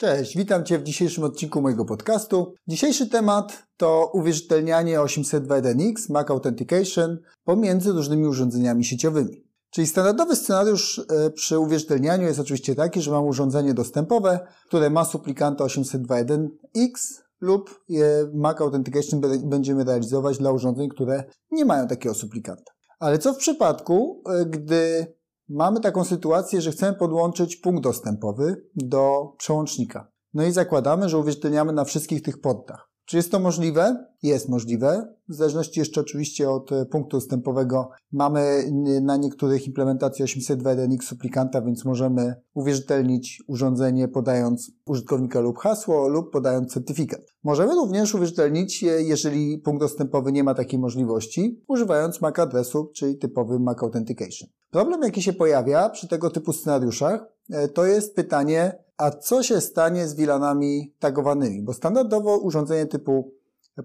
Cześć, witam Cię w dzisiejszym odcinku mojego podcastu. Dzisiejszy temat to uwierzytelnianie 802.1x Mac Authentication pomiędzy różnymi urządzeniami sieciowymi. Czyli standardowy scenariusz e, przy uwierzytelnianiu jest oczywiście taki, że mam urządzenie dostępowe, które ma suplikanta 802.1x lub Mac Authentication będziemy realizować dla urządzeń, które nie mają takiego suplikanta. Ale co w przypadku, e, gdy mamy taką sytuację, że chcemy podłączyć punkt dostępowy do przełącznika. No i zakładamy, że uwierzytelniamy na wszystkich tych portach. Czy jest to możliwe? Jest możliwe. W zależności jeszcze oczywiście od e, punktu dostępowego mamy na niektórych implementację 802.1x suplikanta, więc możemy uwierzytelnić urządzenie podając użytkownika lub hasło lub podając certyfikat. Możemy również uwierzytelnić, jeżeli punkt dostępowy nie ma takiej możliwości, używając MAC adresu, czyli typowy MAC Authentication. Problem, jaki się pojawia przy tego typu scenariuszach, e, to jest pytanie, a co się stanie z VLANami tagowanymi? Bo standardowo urządzenie typu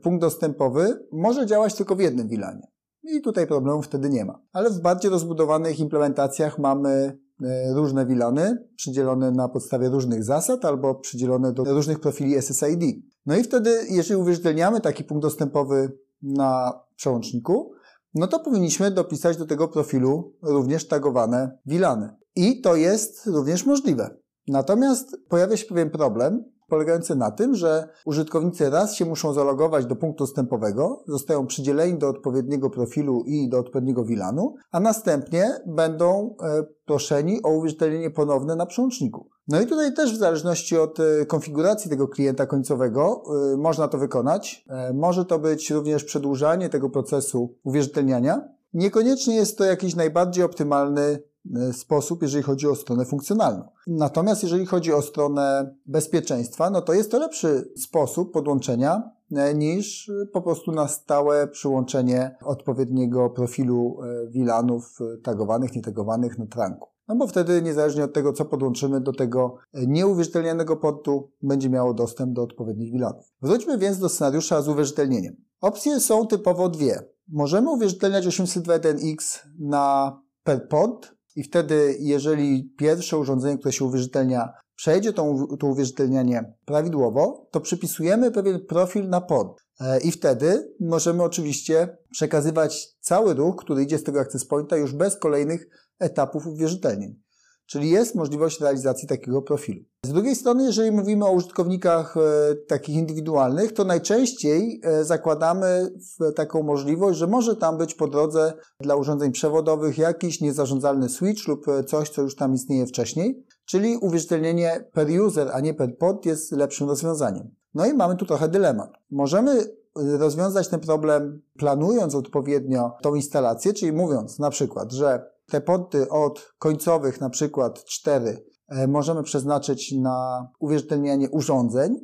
punkt dostępowy może działać tylko w jednym VLANie. I tutaj problemu wtedy nie ma. Ale w bardziej rozbudowanych implementacjach mamy e, różne VLANy przydzielone na podstawie różnych zasad albo przydzielone do różnych profili SSID. No i wtedy, jeżeli uwierzytelniamy taki punkt dostępowy na przełączniku, no to powinniśmy dopisać do tego profilu również tagowane VLANy. I to jest również możliwe. Natomiast pojawia się pewien problem, polegający na tym, że użytkownicy raz się muszą zalogować do punktu wstępowego, zostają przydzieleni do odpowiedniego profilu i do odpowiedniego VLANu, a następnie będą e, proszeni o uwierzytelnienie ponowne na przełączniku. No i tutaj też w zależności od e, konfiguracji tego klienta końcowego e, można to wykonać. Może to być również przedłużanie tego procesu uwierzytelniania. Niekoniecznie jest to jakiś najbardziej optymalny E, sposób, jeżeli chodzi o stronę funkcjonalną. Natomiast jeżeli chodzi o stronę bezpieczeństwa, no to jest to lepszy sposób podłączenia e, niż po prostu na stałe przyłączenie odpowiedniego profilu e, VLANów tagowanych, nietagowanych na tranku. No bo wtedy niezależnie od tego, co podłączymy do tego nieuwierzytelnianego portu, będzie miało dostęp do odpowiednich VLANów. Wróćmy więc do scenariusza z uwierzytelnieniem. Opcje są typowo dwie. Możemy uwierzytelniać 802.1x na per port, i wtedy, jeżeli pierwsze urządzenie, które się uwierzytelnia, przejdzie to, to uwierzytelnianie prawidłowo, to przypisujemy pewien profil na port. E, I wtedy możemy oczywiście przekazywać cały ruch, który idzie z tego access pointa już bez kolejnych etapów uwierzytelnień. Czyli jest możliwość realizacji takiego profilu. Z drugiej strony, jeżeli mówimy o użytkownikach e, takich indywidualnych, to najczęściej e, zakładamy taką możliwość, że może tam być po drodze dla urządzeń przewodowych jakiś niezarządzalny switch lub e, coś, co już tam istnieje wcześniej, czyli uwierzytelnienie per user, a nie per pod jest lepszym rozwiązaniem. No i mamy tu trochę dylemat. Możemy rozwiązać ten problem planując odpowiednio tą instalację, czyli mówiąc na przykład, że te porty od końcowych, na przykład 4, e, możemy przeznaczyć na uwierzytelnianie urządzeń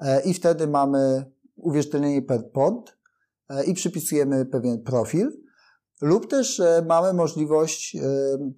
e, i wtedy mamy uwierzytelnienie per port e, i przypisujemy pewien profil. Lub też mamy możliwość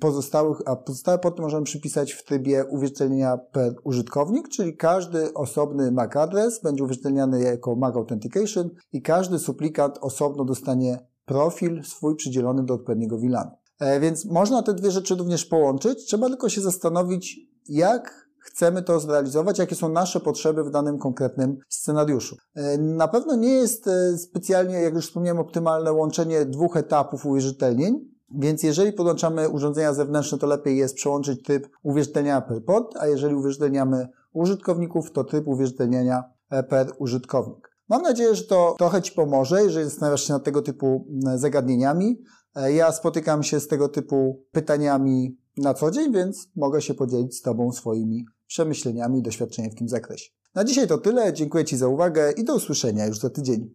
pozostałych, a pozostałe porty możemy przypisać w trybie uwierzytelnienia per użytkownik, czyli każdy osobny MAC adres będzie uwierzytelniany jako MAC Authentication i każdy suplikant osobno dostanie profil swój przydzielony do odpowiedniego VLANu. E, więc można te dwie rzeczy również połączyć. Trzeba tylko się zastanowić, jak chcemy to zrealizować, jakie są nasze potrzeby w danym konkretnym scenariuszu. E, na pewno nie jest e, specjalnie, jak już wspomniałem, optymalne łączenie dwóch etapów uwierzytelnień, więc jeżeli podłączamy urządzenia zewnętrzne, to lepiej jest przełączyć typ uwierzytelniania per pod, a jeżeli uwierzytelniamy użytkowników, to tryb uwierzytelniania per użytkownik. Mam nadzieję, że to trochę Ci pomoże, jeżeli zastanawiasz się nad tego typu zagadnieniami. E, ja spotykam się z tego typu pytaniami na co dzień, więc mogę się podzielić z Tobą swoimi przemyśleniami i doświadczeniem w tym zakresie. Na dzisiaj to tyle. Dziękuję Ci za uwagę i do usłyszenia już za tydzień.